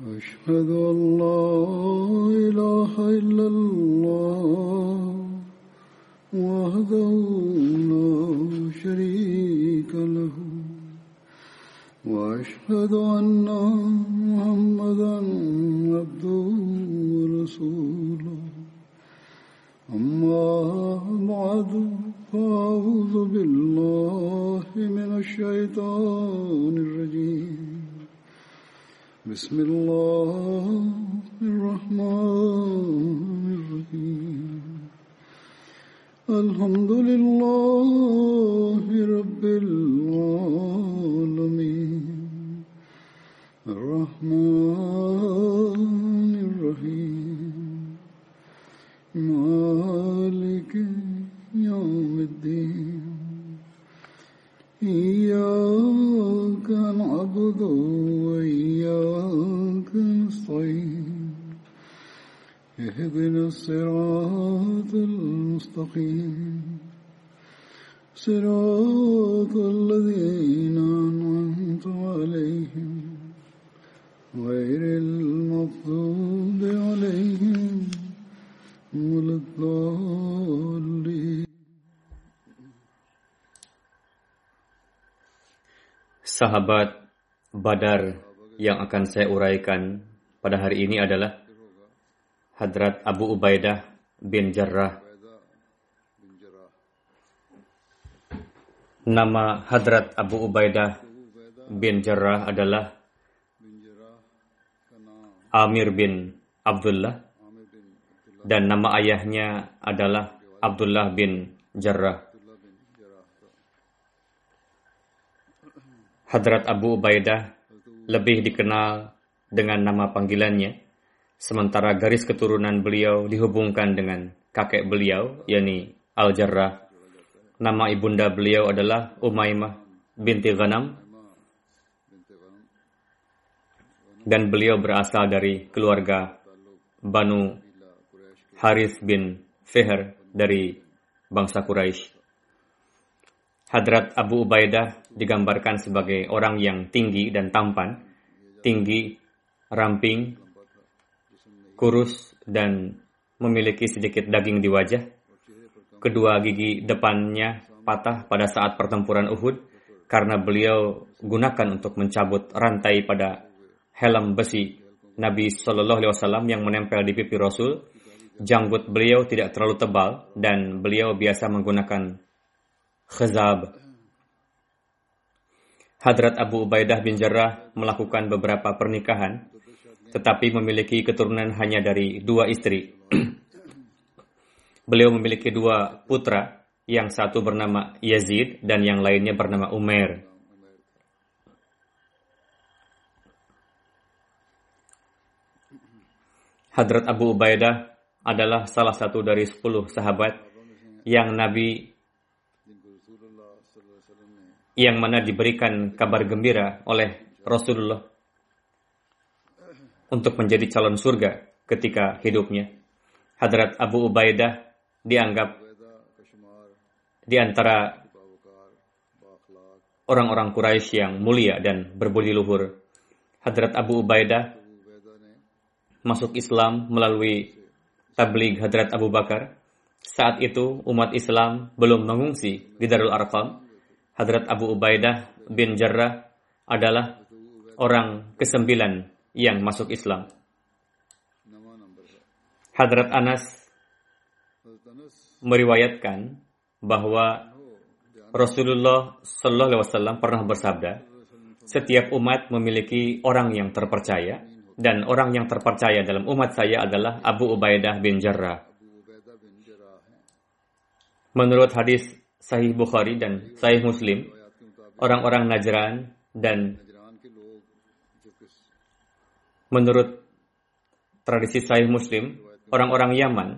أشهد أن لا إله إلا الله وحده akan saya uraikan pada hari ini adalah Hadrat Abu Ubaidah bin Jarrah. Nama Hadrat Abu Ubaidah bin Jarrah adalah Amir bin Abdullah dan nama ayahnya adalah Abdullah bin Jarrah. Hadrat Abu Ubaidah lebih dikenal dengan nama panggilannya, sementara garis keturunan beliau dihubungkan dengan kakek beliau, yakni Al-Jarrah. Nama ibunda beliau adalah Umaymah binti Ghanam, dan beliau berasal dari keluarga Banu Harith bin Feher dari bangsa Quraisy. Hadrat Abu Ubaidah digambarkan sebagai orang yang tinggi dan tampan, tinggi, ramping, kurus, dan memiliki sedikit daging di wajah. Kedua gigi depannya patah pada saat pertempuran Uhud karena beliau gunakan untuk mencabut rantai pada helm besi Nabi Shallallahu Alaihi Wasallam yang menempel di pipi Rasul. Janggut beliau tidak terlalu tebal dan beliau biasa menggunakan khazab. Hadrat Abu Ubaidah bin Jarrah melakukan beberapa pernikahan, tetapi memiliki keturunan hanya dari dua istri. Beliau memiliki dua putra, yang satu bernama Yazid dan yang lainnya bernama Umair. Hadrat Abu Ubaidah adalah salah satu dari sepuluh sahabat yang Nabi yang mana diberikan kabar gembira oleh Rasulullah untuk menjadi calon surga ketika hidupnya. Hadrat Abu Ubaidah dianggap di antara orang-orang Quraisy yang mulia dan berbudi luhur. Hadrat Abu Ubaidah masuk Islam melalui tabligh Hadrat Abu Bakar. Saat itu umat Islam belum mengungsi di Darul Arqam. Hadrat Abu Ubaidah bin Jarrah adalah orang kesembilan yang masuk Islam. Hadrat Anas meriwayatkan bahwa Rasulullah Shallallahu Alaihi Wasallam pernah bersabda, setiap umat memiliki orang yang terpercaya dan orang yang terpercaya dalam umat saya adalah Abu Ubaidah bin Jarrah. Menurut hadis Sahih Bukhari dan Sahih Muslim, orang-orang Najran dan menurut tradisi Sahih Muslim, orang-orang Yaman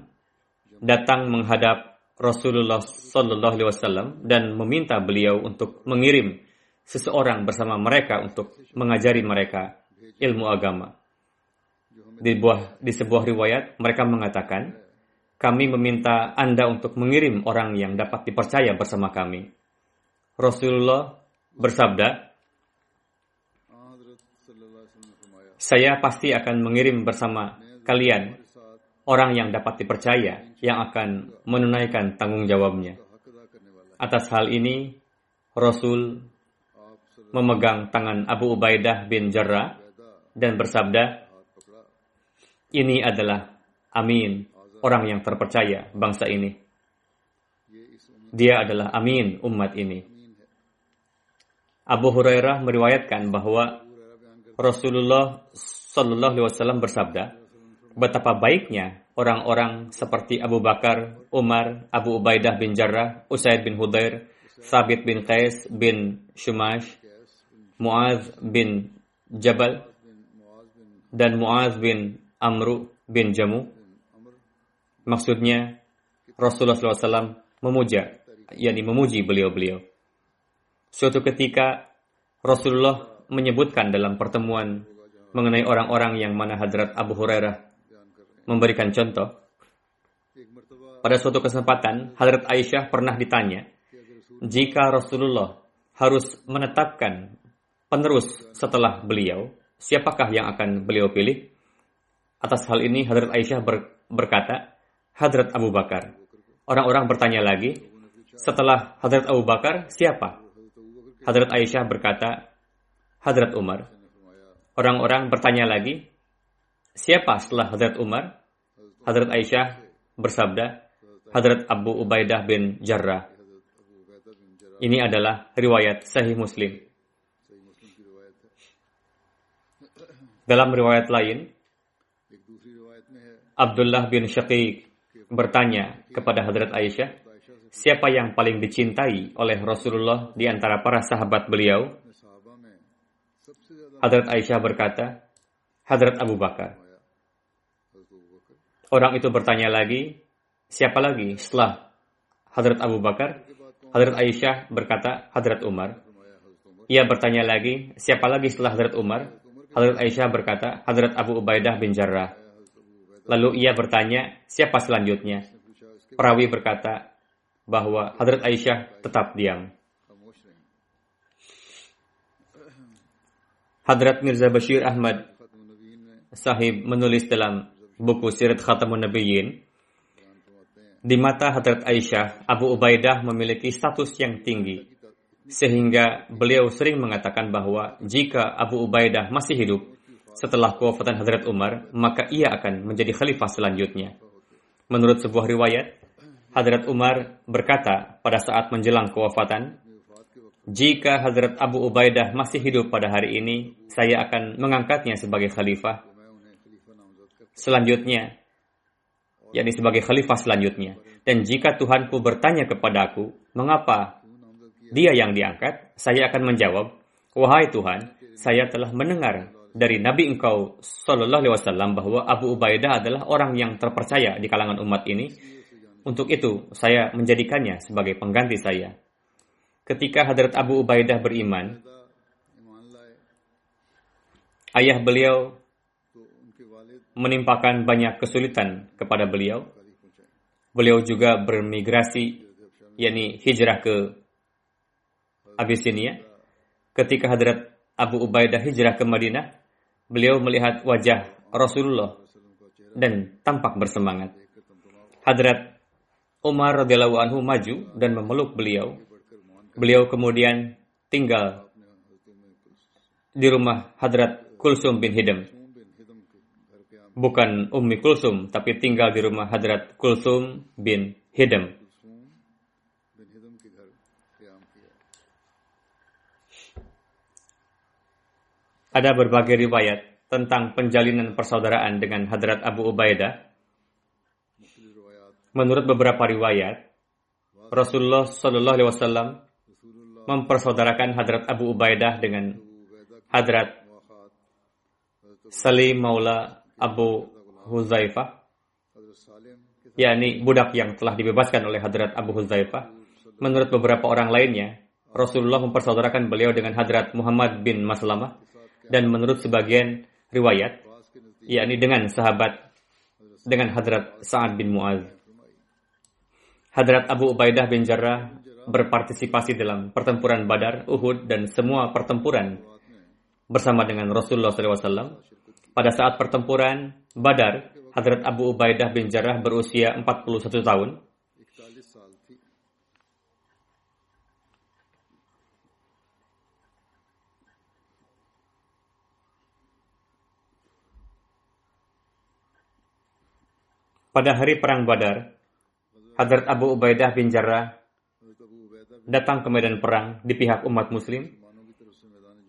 datang menghadap Rasulullah Sallallahu Alaihi Wasallam dan meminta beliau untuk mengirim seseorang bersama mereka untuk mengajari mereka ilmu agama. Di, buah, di sebuah riwayat mereka mengatakan, kami meminta Anda untuk mengirim orang yang dapat dipercaya bersama kami. Rasulullah bersabda, saya pasti akan mengirim bersama kalian orang yang dapat dipercaya yang akan menunaikan tanggung jawabnya. Atas hal ini, Rasul memegang tangan Abu Ubaidah bin Jarrah dan bersabda, ini adalah Amin, orang yang terpercaya bangsa ini. Dia adalah Amin umat ini. Abu Hurairah meriwayatkan bahwa Rasulullah Shallallahu Alaihi Wasallam bersabda, betapa baiknya orang-orang seperti Abu Bakar, Umar, Abu Ubaidah bin Jarrah, Usaid bin Hudair, Sabit bin Qais bin Shumash, Muaz bin Jabal, dan Muaz bin Amru bin Jamu. Maksudnya Rasulullah SAW memuja, yakni memuji beliau-beliau. Suatu ketika Rasulullah menyebutkan dalam pertemuan mengenai orang-orang yang mana Hadrat Abu Hurairah memberikan contoh. Pada suatu kesempatan, Hadrat Aisyah pernah ditanya, jika Rasulullah harus menetapkan penerus setelah beliau, siapakah yang akan beliau pilih? Atas hal ini, Hadrat Aisyah ber, berkata, Hadrat Abu Bakar. Orang-orang bertanya lagi, setelah Hadrat Abu Bakar, siapa? Hadrat Aisyah berkata, Hadrat Umar. Orang-orang bertanya lagi, siapa setelah Hadrat Umar? Hadrat Aisyah bersabda, Hadrat Abu Ubaidah bin Jarrah. Ini adalah riwayat Sahih Muslim. Dalam riwayat lain, Abdullah bin Syaqiq bertanya kepada Hadrat Aisyah, siapa yang paling dicintai oleh Rasulullah di antara para sahabat beliau? Hadrat Aisyah berkata, Hadrat Abu Bakar. Orang itu bertanya lagi, siapa lagi setelah Hadrat Abu Bakar? Hadrat Aisyah berkata, Hadrat Umar. Ia bertanya lagi, siapa lagi setelah Hadrat Umar? Hadrat Aisyah berkata, Hadrat Abu Ubaidah bin Jarrah. Lalu ia bertanya, siapa selanjutnya? Perawi berkata bahwa Hadrat Aisyah tetap diam. Hadrat Mirza Bashir Ahmad sahib menulis dalam buku Sirat Khatamun Nabiyyin, di mata Hadrat Aisyah, Abu Ubaidah memiliki status yang tinggi, sehingga beliau sering mengatakan bahwa jika Abu Ubaidah masih hidup, setelah kewafatan Hadrat Umar, maka ia akan menjadi khalifah selanjutnya. Menurut sebuah riwayat, Hadrat Umar berkata pada saat menjelang kewafatan, jika Hadrat Abu Ubaidah masih hidup pada hari ini, saya akan mengangkatnya sebagai khalifah. Selanjutnya, yakni sebagai khalifah selanjutnya. Dan jika Tuhanku bertanya kepadaku, mengapa dia yang diangkat, saya akan menjawab, Wahai Tuhan, saya telah mendengar dari Nabi engkau Sallallahu Alaihi Wasallam bahwa Abu Ubaidah adalah orang yang terpercaya di kalangan umat ini. Untuk itu, saya menjadikannya sebagai pengganti saya. Ketika Hadrat Abu Ubaidah beriman, ayah beliau menimpakan banyak kesulitan kepada beliau. Beliau juga bermigrasi, yakni hijrah ke Abyssinia. Ketika Hadrat Abu Ubaidah hijrah ke Madinah, beliau melihat wajah Rasulullah dan tampak bersemangat. Hadrat Umar radhiyallahu anhu maju dan memeluk beliau. Beliau kemudian tinggal di rumah Hadrat Kulsum bin Hidam. Bukan Ummi Kulsum, tapi tinggal di rumah Hadrat Kulsum bin Hidam. Ada berbagai riwayat tentang penjalinan persaudaraan dengan Hadrat Abu Ubaidah. Menurut beberapa riwayat, Rasulullah Shallallahu Alaihi Wasallam mempersaudarakan Hadrat Abu Ubaidah dengan Hadrat Salim Maula Abu Huzaifah, yakni budak yang telah dibebaskan oleh Hadrat Abu Huzaifah. Menurut beberapa orang lainnya, Rasulullah mempersaudarakan beliau dengan Hadrat Muhammad bin Maslamah dan menurut sebagian riwayat, yakni dengan sahabat dengan Hadrat Sa'ad bin Mu'az. Hadrat Abu Ubaidah bin Jarrah berpartisipasi dalam pertempuran Badar, Uhud, dan semua pertempuran bersama dengan Rasulullah SAW. Pada saat pertempuran Badar, Hadrat Abu Ubaidah bin Jarrah berusia 41 tahun. pada hari Perang Badar, Hadrat Abu Ubaidah bin Jarrah datang ke medan perang di pihak umat muslim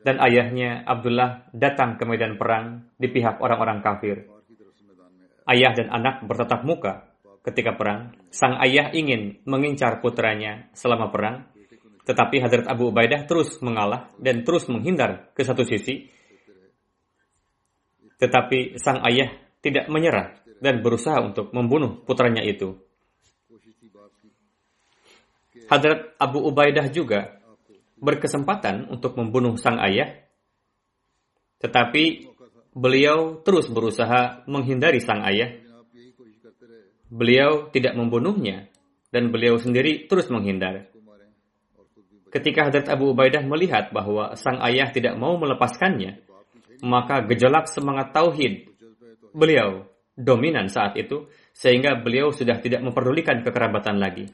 dan ayahnya Abdullah datang ke medan perang di pihak orang-orang kafir. Ayah dan anak bertatap muka ketika perang. Sang ayah ingin mengincar putranya selama perang, tetapi Hadrat Abu Ubaidah terus mengalah dan terus menghindar ke satu sisi. Tetapi sang ayah tidak menyerah dan berusaha untuk membunuh putranya itu. Hadrat Abu Ubaidah juga berkesempatan untuk membunuh sang ayah, tetapi beliau terus berusaha menghindari sang ayah. Beliau tidak membunuhnya, dan beliau sendiri terus menghindar. Ketika Hadrat Abu Ubaidah melihat bahwa sang ayah tidak mau melepaskannya, maka gejolak semangat tauhid beliau dominan saat itu, sehingga beliau sudah tidak memperdulikan kekerabatan lagi.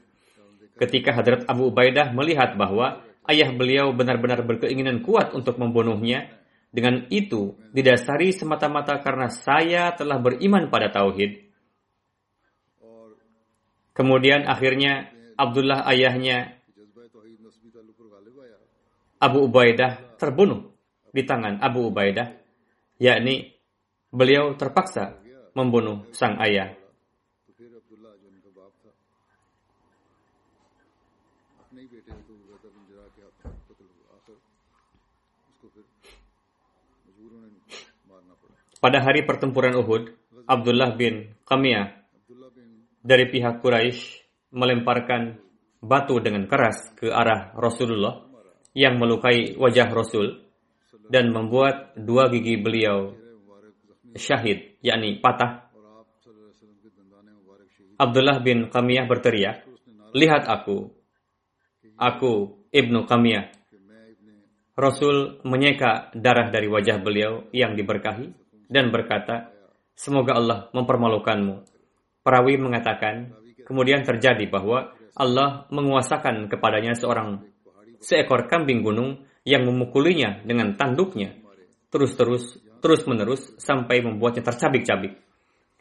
Ketika Hadrat Abu Ubaidah melihat bahwa ayah beliau benar-benar berkeinginan kuat untuk membunuhnya, dengan itu didasari semata-mata karena saya telah beriman pada tauhid. Kemudian akhirnya Abdullah ayahnya Abu Ubaidah terbunuh di tangan Abu Ubaidah, yakni beliau terpaksa membunuh sang ayah. Pada hari pertempuran Uhud, Abdullah bin Kamiyah dari pihak Quraisy melemparkan batu dengan keras ke arah Rasulullah yang melukai wajah Rasul dan membuat dua gigi beliau syahid yakni patah. Abdullah bin Kamiyah berteriak, "Lihat aku. Aku Ibnu Kamiyah. Rasul menyeka darah dari wajah beliau yang diberkahi dan berkata, "Semoga Allah mempermalukanmu." Perawi mengatakan, kemudian terjadi bahwa Allah menguasakan kepadanya seorang seekor kambing gunung yang memukulinya dengan tanduknya. Terus-terus terus-menerus sampai membuatnya tercabik-cabik.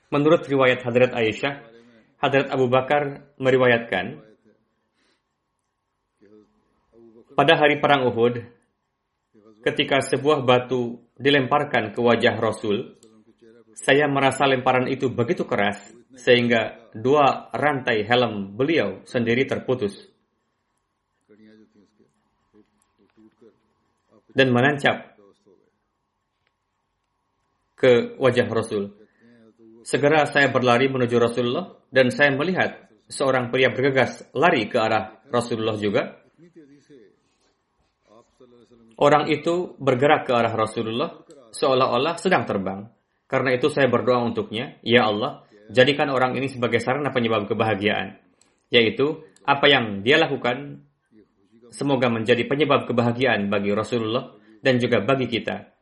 Menurut riwayat Hadrat Aisyah, Hadrat Abu Bakar meriwayatkan, pada hari Perang Uhud, ketika sebuah batu dilemparkan ke wajah Rasul, saya merasa lemparan itu begitu keras sehingga dua rantai helm beliau sendiri terputus dan menancap ke wajah Rasul. Segera saya berlari menuju Rasulullah dan saya melihat seorang pria bergegas lari ke arah Rasulullah juga. Orang itu bergerak ke arah Rasulullah seolah-olah sedang terbang. Karena itu saya berdoa untuknya, Ya Allah, jadikan orang ini sebagai sarana penyebab kebahagiaan. Yaitu, apa yang dia lakukan, semoga menjadi penyebab kebahagiaan bagi Rasulullah dan juga bagi kita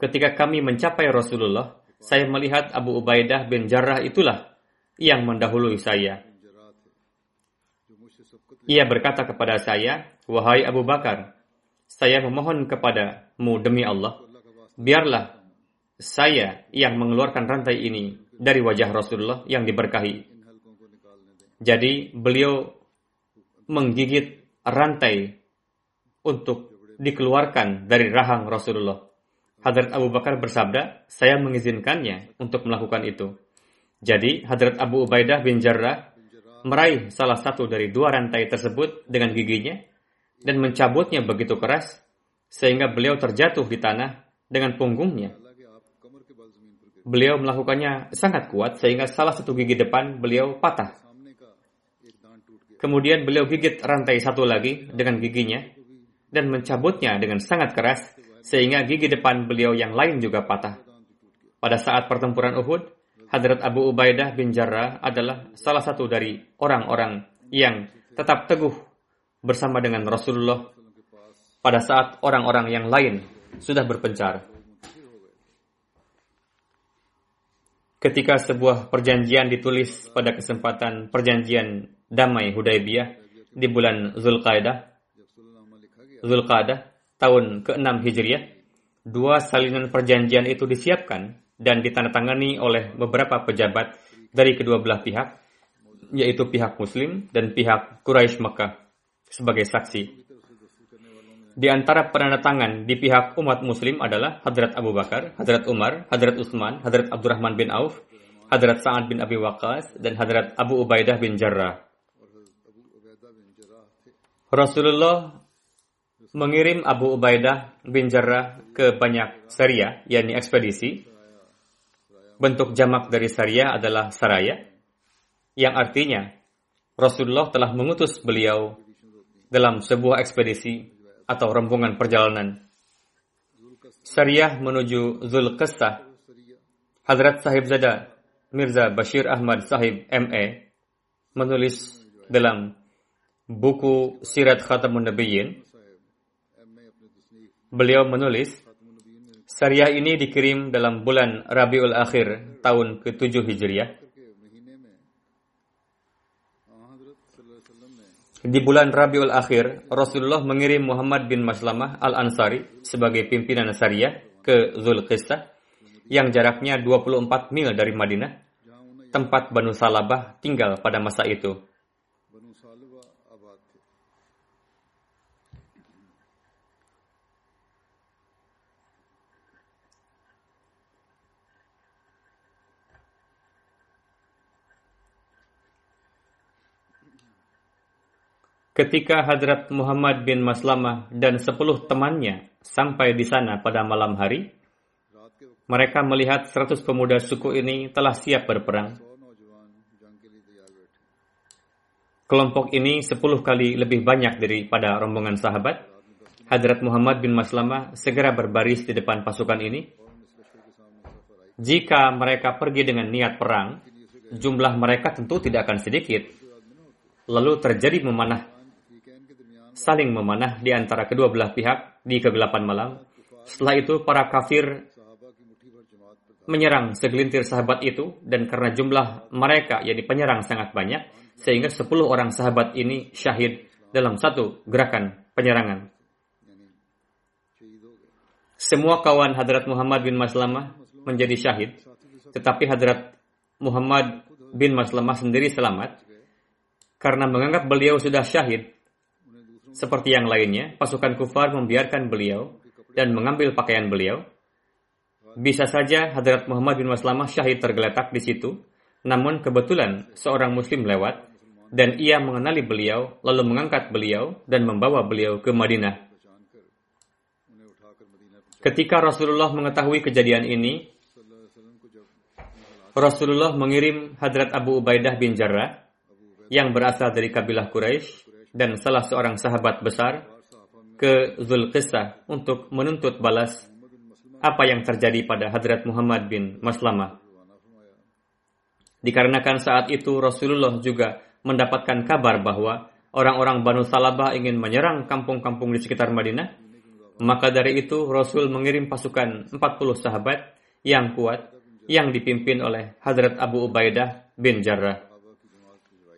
ketika kami mencapai Rasulullah, saya melihat Abu Ubaidah bin Jarrah itulah yang mendahului saya. Ia berkata kepada saya, Wahai Abu Bakar, saya memohon kepadamu demi Allah, biarlah saya yang mengeluarkan rantai ini dari wajah Rasulullah yang diberkahi. Jadi beliau menggigit rantai untuk dikeluarkan dari rahang Rasulullah. Hadrat Abu Bakar bersabda, saya mengizinkannya untuk melakukan itu. Jadi, Hadrat Abu Ubaidah bin Jarrah meraih salah satu dari dua rantai tersebut dengan giginya dan mencabutnya begitu keras sehingga beliau terjatuh di tanah dengan punggungnya. Beliau melakukannya sangat kuat sehingga salah satu gigi depan beliau patah. Kemudian beliau gigit rantai satu lagi dengan giginya dan mencabutnya dengan sangat keras sehingga gigi depan beliau yang lain juga patah. Pada saat pertempuran Uhud, Hadrat Abu Ubaidah bin Jarrah adalah salah satu dari orang-orang yang tetap teguh bersama dengan Rasulullah pada saat orang-orang yang lain sudah berpencar. Ketika sebuah perjanjian ditulis pada kesempatan perjanjian damai Hudaybiyah di bulan Zulqa'dah, Zulqa'dah tahun ke-6 Hijriah, dua salinan perjanjian itu disiapkan dan ditandatangani oleh beberapa pejabat dari kedua belah pihak, yaitu pihak Muslim dan pihak Quraisy Mekah sebagai saksi. Di antara penandatangan di pihak umat Muslim adalah Hadrat Abu Bakar, Hadrat Umar, Hadrat Utsman, Hadrat Abdurrahman bin Auf, Hadrat Sa'ad bin Abi Waqqas, dan Hadrat Abu Ubaidah bin Jarrah. Rasulullah mengirim Abu Ubaidah bin Jarrah ke banyak syariah, yakni ekspedisi. Bentuk jamak dari syariah adalah saraya, yang artinya Rasulullah telah mengutus beliau dalam sebuah ekspedisi atau rombongan perjalanan. Syariah menuju Zulqissah. Hadrat Sahib Zada Mirza Bashir Ahmad Sahib MA menulis dalam buku Sirat Khatamun Nabiyyin. Beliau menulis, Syariah ini dikirim dalam bulan Rabiul Akhir tahun ke-7 Hijriah Di bulan Rabiul Akhir, Rasulullah mengirim Muhammad bin Maslamah Al-Ansari sebagai pimpinan syariah ke Zulqistah yang jaraknya 24 mil dari Madinah, tempat Banu Salabah tinggal pada masa itu. Ketika Hadrat Muhammad bin Maslamah dan sepuluh temannya sampai di sana pada malam hari, mereka melihat seratus pemuda suku ini telah siap berperang. Kelompok ini sepuluh kali lebih banyak daripada rombongan sahabat. Hadrat Muhammad bin Maslamah segera berbaris di depan pasukan ini. Jika mereka pergi dengan niat perang, jumlah mereka tentu tidak akan sedikit. Lalu terjadi memanah saling memanah di antara kedua belah pihak di kegelapan malam. Setelah itu para kafir menyerang segelintir sahabat itu dan karena jumlah mereka yang penyerang sangat banyak sehingga 10 orang sahabat ini syahid dalam satu gerakan penyerangan. Semua kawan Hadrat Muhammad bin Maslamah menjadi syahid, tetapi Hadrat Muhammad bin Maslamah sendiri selamat karena menganggap beliau sudah syahid seperti yang lainnya, pasukan kufar membiarkan beliau dan mengambil pakaian beliau. Bisa saja Hadrat Muhammad bin Maslamah syahid tergeletak di situ, namun kebetulan seorang muslim lewat dan ia mengenali beliau, lalu mengangkat beliau dan membawa beliau ke Madinah. Ketika Rasulullah mengetahui kejadian ini, Rasulullah mengirim Hadrat Abu Ubaidah bin Jarrah yang berasal dari kabilah Quraisy dan salah seorang sahabat besar ke Zulqissah untuk menuntut balas apa yang terjadi pada Hadrat Muhammad bin Maslamah. Dikarenakan saat itu Rasulullah juga mendapatkan kabar bahwa orang-orang Banu Salabah ingin menyerang kampung-kampung di sekitar Madinah, maka dari itu Rasul mengirim pasukan 40 sahabat yang kuat yang dipimpin oleh Hadrat Abu Ubaidah bin Jarrah.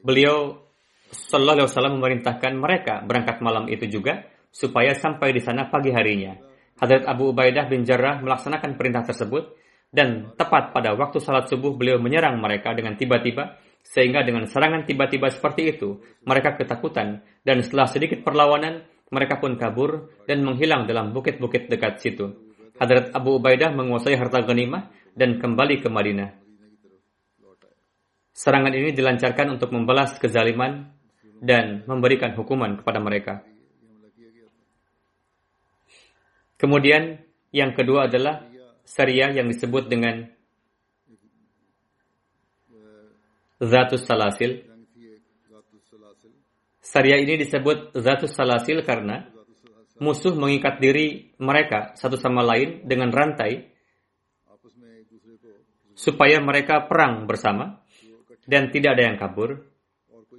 Beliau Sallallahu Alaihi Wasallam memerintahkan mereka berangkat malam itu juga supaya sampai di sana pagi harinya. Hadrat Abu Ubaidah bin Jarrah melaksanakan perintah tersebut dan tepat pada waktu salat subuh beliau menyerang mereka dengan tiba-tiba sehingga dengan serangan tiba-tiba seperti itu mereka ketakutan dan setelah sedikit perlawanan mereka pun kabur dan menghilang dalam bukit-bukit dekat situ. Hadrat Abu Ubaidah menguasai harta ghanimah dan kembali ke Madinah. Serangan ini dilancarkan untuk membalas kezaliman dan memberikan hukuman kepada mereka. Kemudian yang kedua adalah syariah yang disebut dengan Zatus Salasil. Syariah ini disebut Zatus Salasil karena musuh mengikat diri mereka satu sama lain dengan rantai supaya mereka perang bersama dan tidak ada yang kabur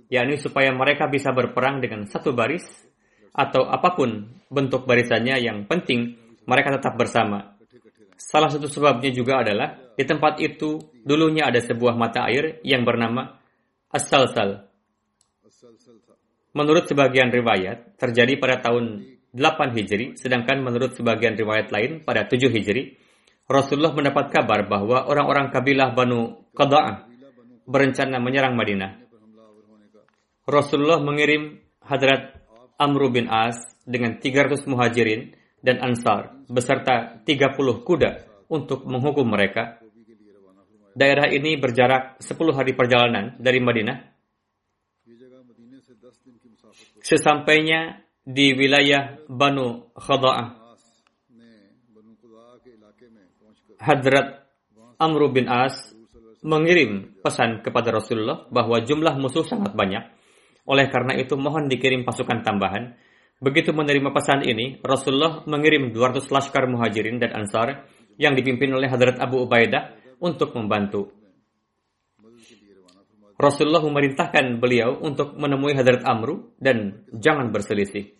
yakni supaya mereka bisa berperang dengan satu baris atau apa pun bentuk barisannya yang penting mereka tetap bersama. Salah satu sebabnya juga adalah di tempat itu dulunya ada sebuah mata air yang bernama As-Salsal. Menurut sebagian riwayat, terjadi pada tahun 8 Hijri, sedangkan menurut sebagian riwayat lain pada 7 Hijri, Rasulullah mendapat kabar bahwa orang-orang kabilah Banu Qada'ah berencana menyerang Madinah. Rasulullah mengirim Hadrat Amr bin As dengan 300 muhajirin dan ansar beserta 30 kuda untuk menghukum mereka. Daerah ini berjarak 10 hari perjalanan dari Madinah. Sesampainya di wilayah Banu Khada'ah. Hadrat Amr bin As mengirim pesan kepada Rasulullah bahwa jumlah musuh sangat banyak. Oleh karena itu mohon dikirim pasukan tambahan. Begitu menerima pesan ini, Rasulullah mengirim 200 laskar muhajirin dan ansar yang dipimpin oleh Hadrat Abu Ubaidah untuk membantu. Rasulullah memerintahkan beliau untuk menemui Hadrat Amru dan jangan berselisih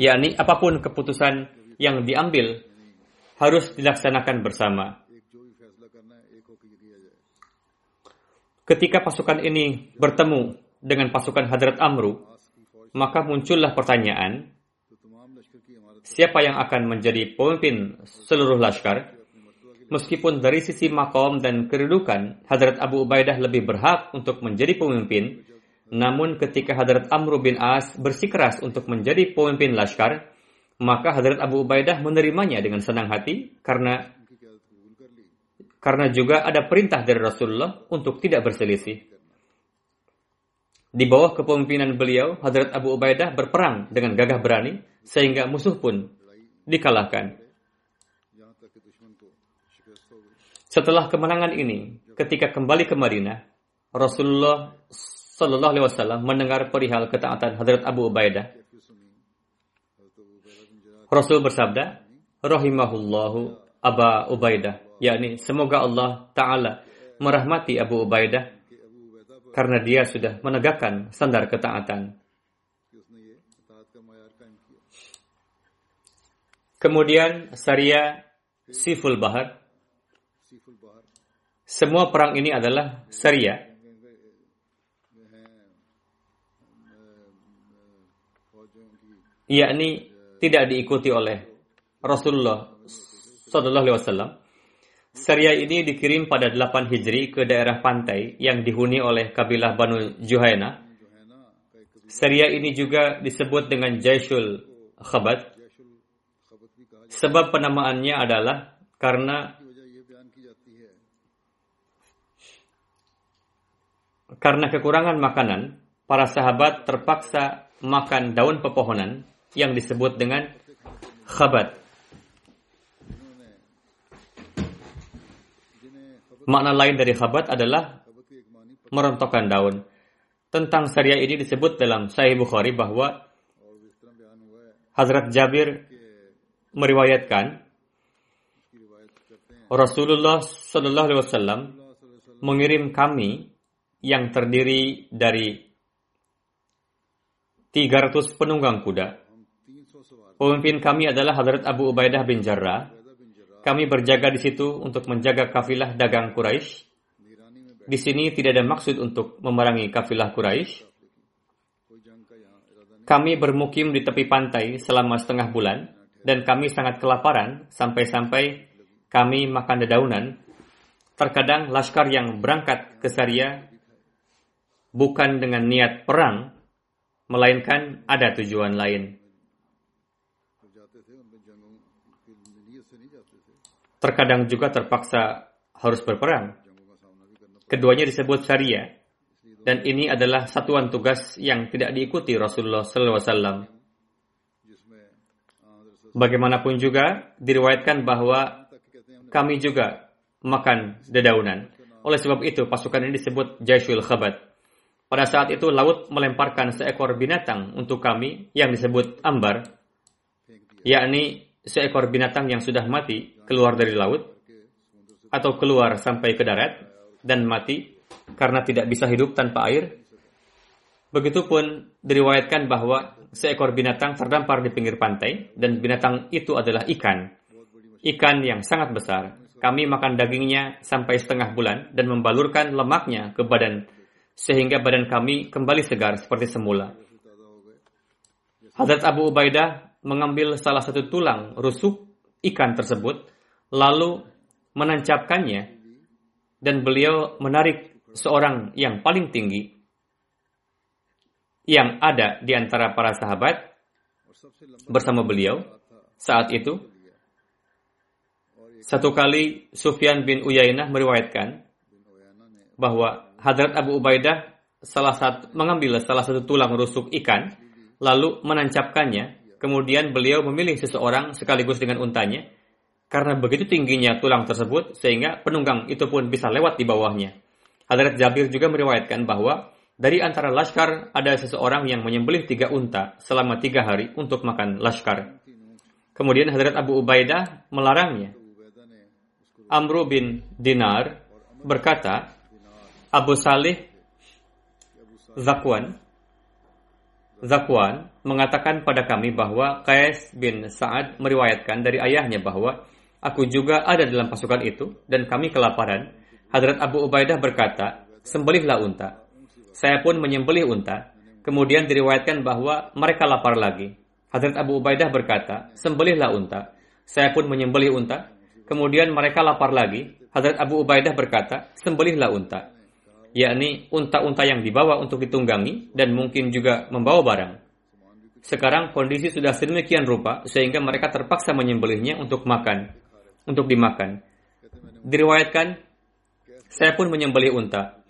yakni apa pun keputusan yang diambil harus dilaksanakan bersama. Ketika pasukan ini bertemu dengan pasukan Hadrat Amru, maka muncullah pertanyaan, siapa yang akan menjadi pemimpin seluruh laskar? Meskipun dari sisi makom dan kedudukan, Hadrat Abu Ubaidah lebih berhak untuk menjadi pemimpin, namun ketika Hadrat Amr bin As bersikeras untuk menjadi pemimpin laskar, maka Hadrat Abu Ubaidah menerimanya dengan senang hati karena karena juga ada perintah dari Rasulullah untuk tidak berselisih. Di bawah kepemimpinan beliau, Hadrat Abu Ubaidah berperang dengan gagah berani sehingga musuh pun dikalahkan. Setelah kemenangan ini, ketika kembali ke Madinah, Rasulullah Sallallahu Alaihi Wasallam mendengar perihal ketaatan Hadrat Abu Ubaidah. Rasul bersabda, Rahimahullahu Aba Ubaidah, yakni semoga Allah Ta'ala merahmati Abu Ubaidah karena dia sudah menegakkan standar ketaatan. Kemudian Saria Siful Bahar. Semua perang ini adalah Saria yakni tidak diikuti oleh Rasulullah Sallallahu Alaihi Wasallam. Syariah ini dikirim pada 8 Hijri ke daerah pantai yang dihuni oleh kabilah Banu Juhaina. Syariah ini juga disebut dengan Jaisul Khabat. Sebab penamaannya adalah karena karena kekurangan makanan, para sahabat terpaksa makan daun pepohonan yang disebut dengan khabat. Makna lain dari khabat adalah merontokkan daun. Tentang syariah ini disebut dalam Sahih Bukhari bahwa Hazrat Jabir meriwayatkan Rasulullah Shallallahu Alaihi Wasallam mengirim kami yang terdiri dari 300 penunggang kuda Pemimpin kami adalah Hadrat Abu Ubaidah bin Jarrah. Kami berjaga di situ untuk menjaga kafilah dagang Quraisy. Di sini tidak ada maksud untuk memerangi kafilah Quraisy. Kami bermukim di tepi pantai selama setengah bulan dan kami sangat kelaparan sampai-sampai kami makan dedaunan. Terkadang laskar yang berangkat ke Syria bukan dengan niat perang, melainkan ada tujuan lain. Terkadang juga terpaksa harus berperang. Keduanya disebut syariah, dan ini adalah satuan tugas yang tidak diikuti Rasulullah SAW. Bagaimanapun juga diriwayatkan bahwa kami juga makan dedaunan. Oleh sebab itu pasukan ini disebut Jaisul Khabat. Pada saat itu laut melemparkan seekor binatang untuk kami yang disebut ambar, yakni seekor binatang yang sudah mati keluar dari laut atau keluar sampai ke darat dan mati karena tidak bisa hidup tanpa air. Begitupun diriwayatkan bahwa seekor binatang terdampar di pinggir pantai dan binatang itu adalah ikan. Ikan yang sangat besar. Kami makan dagingnya sampai setengah bulan dan membalurkan lemaknya ke badan sehingga badan kami kembali segar seperti semula. Hadrat Abu Ubaidah mengambil salah satu tulang rusuk ikan tersebut lalu menancapkannya dan beliau menarik seorang yang paling tinggi yang ada di antara para sahabat bersama beliau saat itu satu kali Sufyan bin Uyainah meriwayatkan bahwa Hadrat Abu Ubaidah salah satu, mengambil salah satu tulang rusuk ikan, lalu menancapkannya. Kemudian beliau memilih seseorang sekaligus dengan untanya, karena begitu tingginya tulang tersebut sehingga penunggang itu pun bisa lewat di bawahnya. Hadrat Jabir juga meriwayatkan bahwa dari antara laskar ada seseorang yang menyembelih tiga unta selama tiga hari untuk makan laskar. Kemudian Hadrat Abu Ubaidah melarangnya. Amru bin Dinar berkata, Abu Salih Zakwan Zakwan mengatakan pada kami bahwa Qais bin Sa'ad meriwayatkan dari ayahnya bahwa aku juga ada dalam pasukan itu dan kami kelaparan. Hadrat Abu Ubaidah berkata, sembelihlah unta. Saya pun menyembelih unta. Kemudian diriwayatkan bahwa mereka lapar lagi. Hadrat Abu Ubaidah berkata, sembelihlah unta. Saya pun menyembelih unta. Kemudian mereka lapar lagi. Hadrat Abu Ubaidah berkata, sembelihlah unta. Yakni unta-unta yang dibawa untuk ditunggangi dan mungkin juga membawa barang. Sekarang kondisi sudah sedemikian rupa sehingga mereka terpaksa menyembelihnya untuk makan, untuk dimakan. Diriwayatkan, saya pun menyembelih unta.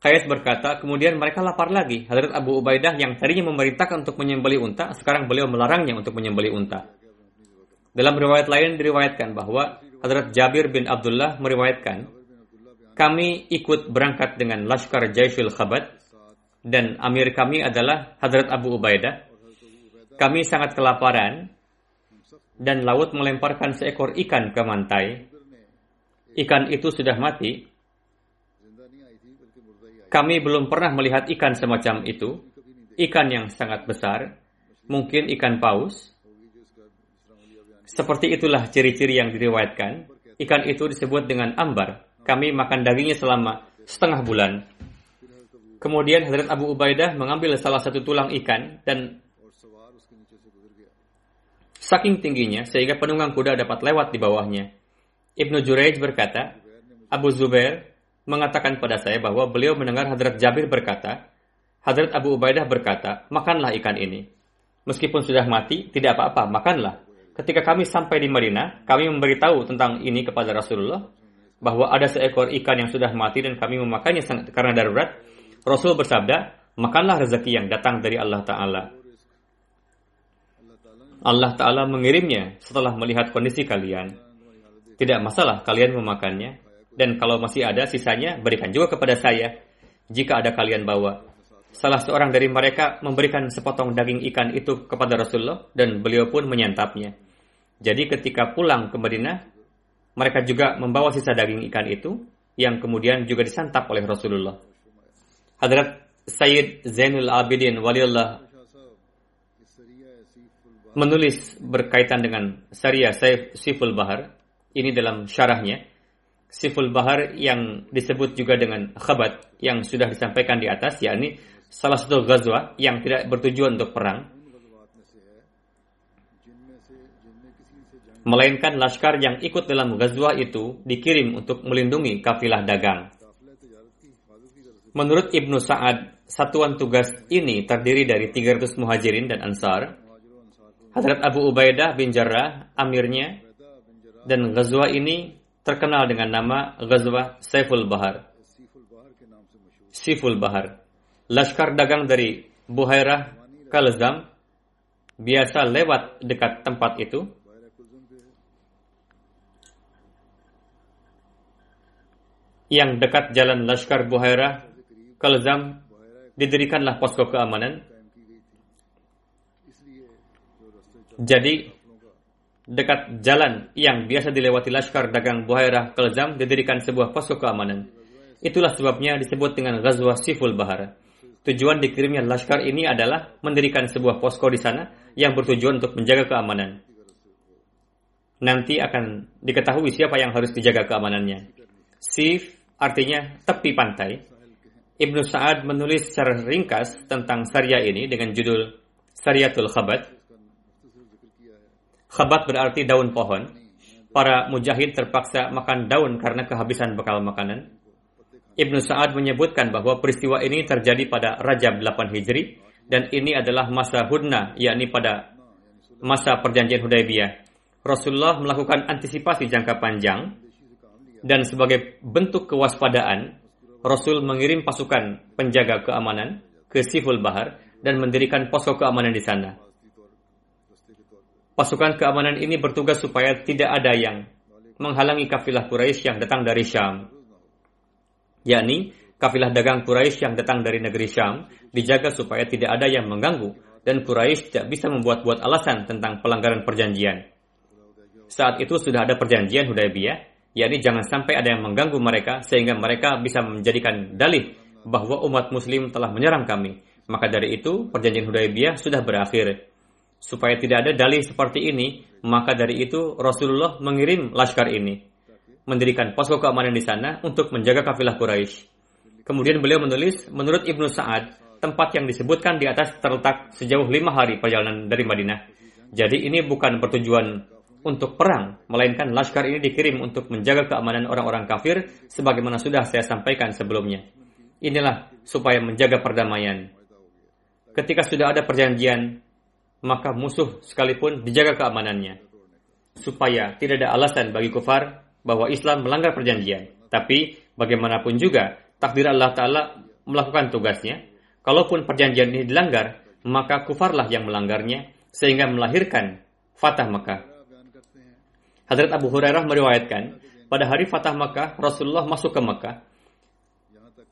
Kais berkata, kemudian mereka lapar lagi. Hadrat Abu Ubaidah yang tadinya memerintahkan untuk menyembelih unta, sekarang beliau melarangnya untuk menyembelih unta. Dalam riwayat lain diriwayatkan bahwa Hadrat Jabir bin Abdullah meriwayatkan, kami ikut berangkat dengan Laskar Jaisul Khabat dan amir kami adalah Hadrat Abu Ubaidah. Kami sangat kelaparan dan laut melemparkan seekor ikan ke mantai. Ikan itu sudah mati. Kami belum pernah melihat ikan semacam itu. Ikan yang sangat besar, mungkin ikan paus, seperti itulah ciri-ciri yang diriwayatkan. Ikan itu disebut dengan ambar. Kami makan dagingnya selama setengah bulan. Kemudian Hadrat Abu Ubaidah mengambil salah satu tulang ikan dan saking tingginya sehingga penunggang kuda dapat lewat di bawahnya. Ibnu Jurayj berkata, Abu Zubair mengatakan pada saya bahwa beliau mendengar Hadrat Jabir berkata, Hadrat Abu Ubaidah berkata, makanlah ikan ini. Meskipun sudah mati, tidak apa-apa, makanlah. Ketika kami sampai di Madinah, kami memberitahu tentang ini kepada Rasulullah bahwa ada seekor ikan yang sudah mati dan kami memakannya karena darurat. Rasul bersabda, makanlah rezeki yang datang dari Allah Ta'ala. Allah Ta'ala mengirimnya setelah melihat kondisi kalian. Tidak masalah kalian memakannya. Dan kalau masih ada sisanya, berikan juga kepada saya. Jika ada kalian bawa. Salah seorang dari mereka memberikan sepotong daging ikan itu kepada Rasulullah dan beliau pun menyantapnya. Jadi ketika pulang ke Madinah, mereka juga membawa sisa daging ikan itu yang kemudian juga disantap oleh Rasulullah. Hadrat Sayyid Zainul Abidin waliullah menulis berkaitan dengan Syariah Siful Bahar. Ini dalam syarahnya. Siful Bahar yang disebut juga dengan khabat yang sudah disampaikan di atas, yakni salah satu ghazwa yang tidak bertujuan untuk perang, melainkan laskar yang ikut dalam ghazwa itu dikirim untuk melindungi kafilah dagang. Menurut Ibnu Sa'ad, satuan tugas ini terdiri dari 300 muhajirin dan ansar. Hadrat Abu Ubaidah bin Jarrah, amirnya, dan ghazwa ini terkenal dengan nama Ghazwa Saiful Bahar. Siful Bahar. Laskar dagang dari Buhairah Kalzam biasa lewat dekat tempat itu yang dekat jalan Lashkar Buhairah, Kalzam, didirikanlah posko keamanan. Jadi, dekat jalan yang biasa dilewati Lashkar dagang Buhairah, Kalzam, didirikan sebuah posko keamanan. Itulah sebabnya disebut dengan Ghazwa Siful Bahar. tujuan dikirimnya laskar ini adalah mendirikan sebuah posko di sana yang bertujuan untuk menjaga keamanan. Nanti akan diketahui siapa yang harus dijaga keamanannya. Sif artinya tepi pantai. Ibnu Sa'ad menulis secara ringkas tentang syariah ini dengan judul Syariatul Khabat. Khabat berarti daun pohon. Para mujahid terpaksa makan daun karena kehabisan bekal makanan. Ibnu Sa'ad menyebutkan bahwa peristiwa ini terjadi pada Rajab 8 Hijri dan ini adalah masa hudna, yakni pada masa perjanjian Hudaybiyah. Rasulullah melakukan antisipasi jangka panjang dan sebagai bentuk kewaspadaan, Rasul mengirim pasukan penjaga keamanan ke Siful Bahar dan mendirikan posko keamanan di sana. Pasukan keamanan ini bertugas supaya tidak ada yang menghalangi kafilah Quraisy yang datang dari Syam yakni kafilah dagang Quraisy yang datang dari negeri Syam dijaga supaya tidak ada yang mengganggu dan Quraisy tidak bisa membuat-buat alasan tentang pelanggaran perjanjian. Saat itu sudah ada perjanjian Hudaybiyah, yakni jangan sampai ada yang mengganggu mereka sehingga mereka bisa menjadikan dalih bahwa umat muslim telah menyerang kami. Maka dari itu perjanjian Hudaybiyah sudah berakhir. Supaya tidak ada dalih seperti ini, maka dari itu Rasulullah mengirim laskar ini mendirikan posko keamanan di sana untuk menjaga kafilah Quraisy. Kemudian beliau menulis, menurut Ibnu Sa'ad, tempat yang disebutkan di atas terletak sejauh lima hari perjalanan dari Madinah. Jadi ini bukan bertujuan untuk perang, melainkan laskar ini dikirim untuk menjaga keamanan orang-orang kafir sebagaimana sudah saya sampaikan sebelumnya. Inilah supaya menjaga perdamaian. Ketika sudah ada perjanjian, maka musuh sekalipun dijaga keamanannya. Supaya tidak ada alasan bagi kufar bahwa Islam melanggar perjanjian. Tapi bagaimanapun juga takdir Allah Ta'ala melakukan tugasnya. Kalaupun perjanjian ini dilanggar, maka kufarlah yang melanggarnya sehingga melahirkan Fatah Makkah. Hadrat Abu Hurairah meriwayatkan, pada hari Fatah Makkah, Rasulullah masuk ke Makkah.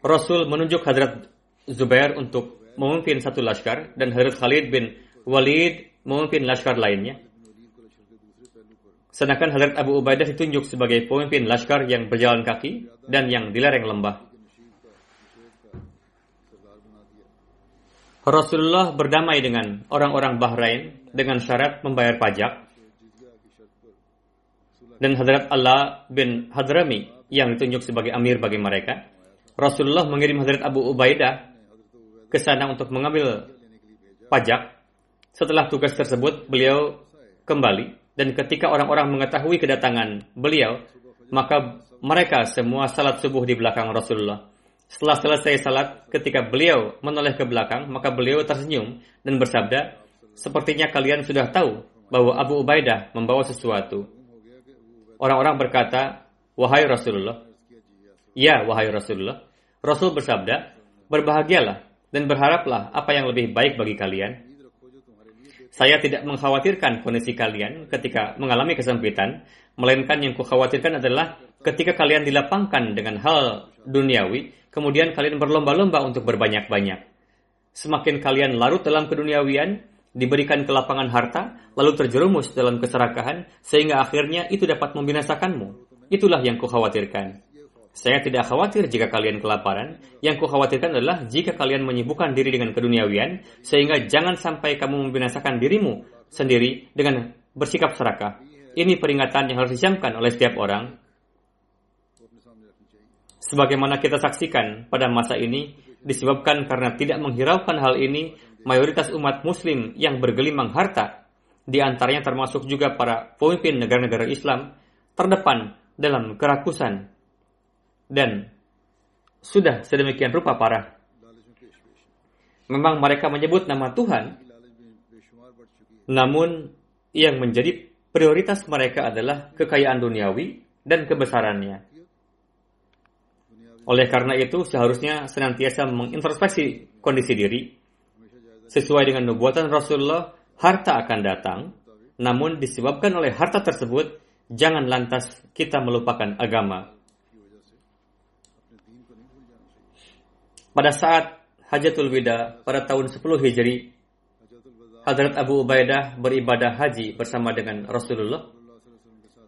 Rasul menunjuk Hadrat Zubair untuk memimpin satu laskar dan Hadrat Khalid bin Walid memimpin laskar lainnya. Sedangkan Hadrat Abu Ubaidah ditunjuk sebagai pemimpin laskar yang berjalan kaki dan yang di lereng lembah. Rasulullah berdamai dengan orang-orang Bahrain dengan syarat membayar pajak. Dan Hadrat Allah bin Hadrami yang ditunjuk sebagai amir bagi mereka. Rasulullah mengirim Hadrat Abu Ubaidah ke sana untuk mengambil pajak. Setelah tugas tersebut, beliau kembali dan ketika orang-orang mengetahui kedatangan beliau, maka mereka semua salat subuh di belakang Rasulullah. Setelah selesai salat, ketika beliau menoleh ke belakang, maka beliau tersenyum dan bersabda, Sepertinya kalian sudah tahu bahwa Abu Ubaidah membawa sesuatu. Orang-orang berkata, Wahai Rasulullah. Ya, wahai Rasulullah. Rasul bersabda, Berbahagialah dan berharaplah apa yang lebih baik bagi kalian saya tidak mengkhawatirkan kondisi kalian ketika mengalami kesempitan, melainkan yang kukhawatirkan adalah ketika kalian dilapangkan dengan hal duniawi, kemudian kalian berlomba-lomba untuk berbanyak-banyak. Semakin kalian larut dalam keduniawian, diberikan kelapangan harta, lalu terjerumus dalam keserakahan, sehingga akhirnya itu dapat membinasakanmu. Itulah yang kukhawatirkan. Saya tidak khawatir jika kalian kelaparan. Yang kukhawatirkan adalah jika kalian menyibukkan diri dengan keduniawian, sehingga jangan sampai kamu membinasakan dirimu sendiri dengan bersikap serakah. Ini peringatan yang harus disiapkan oleh setiap orang. Sebagaimana kita saksikan pada masa ini, disebabkan karena tidak menghiraukan hal ini, mayoritas umat muslim yang bergelimang harta, di antaranya termasuk juga para pemimpin negara-negara Islam, terdepan dalam kerakusan dan sudah sedemikian rupa parah. Memang mereka menyebut nama Tuhan, namun yang menjadi prioritas mereka adalah kekayaan duniawi dan kebesarannya. Oleh karena itu, seharusnya senantiasa mengintrospeksi kondisi diri. Sesuai dengan nubuatan Rasulullah, harta akan datang, namun disebabkan oleh harta tersebut, jangan lantas kita melupakan agama. Pada saat Hajatul Wida pada tahun 10 Hijri, Hadrat Abu Ubaidah beribadah haji bersama dengan Rasulullah.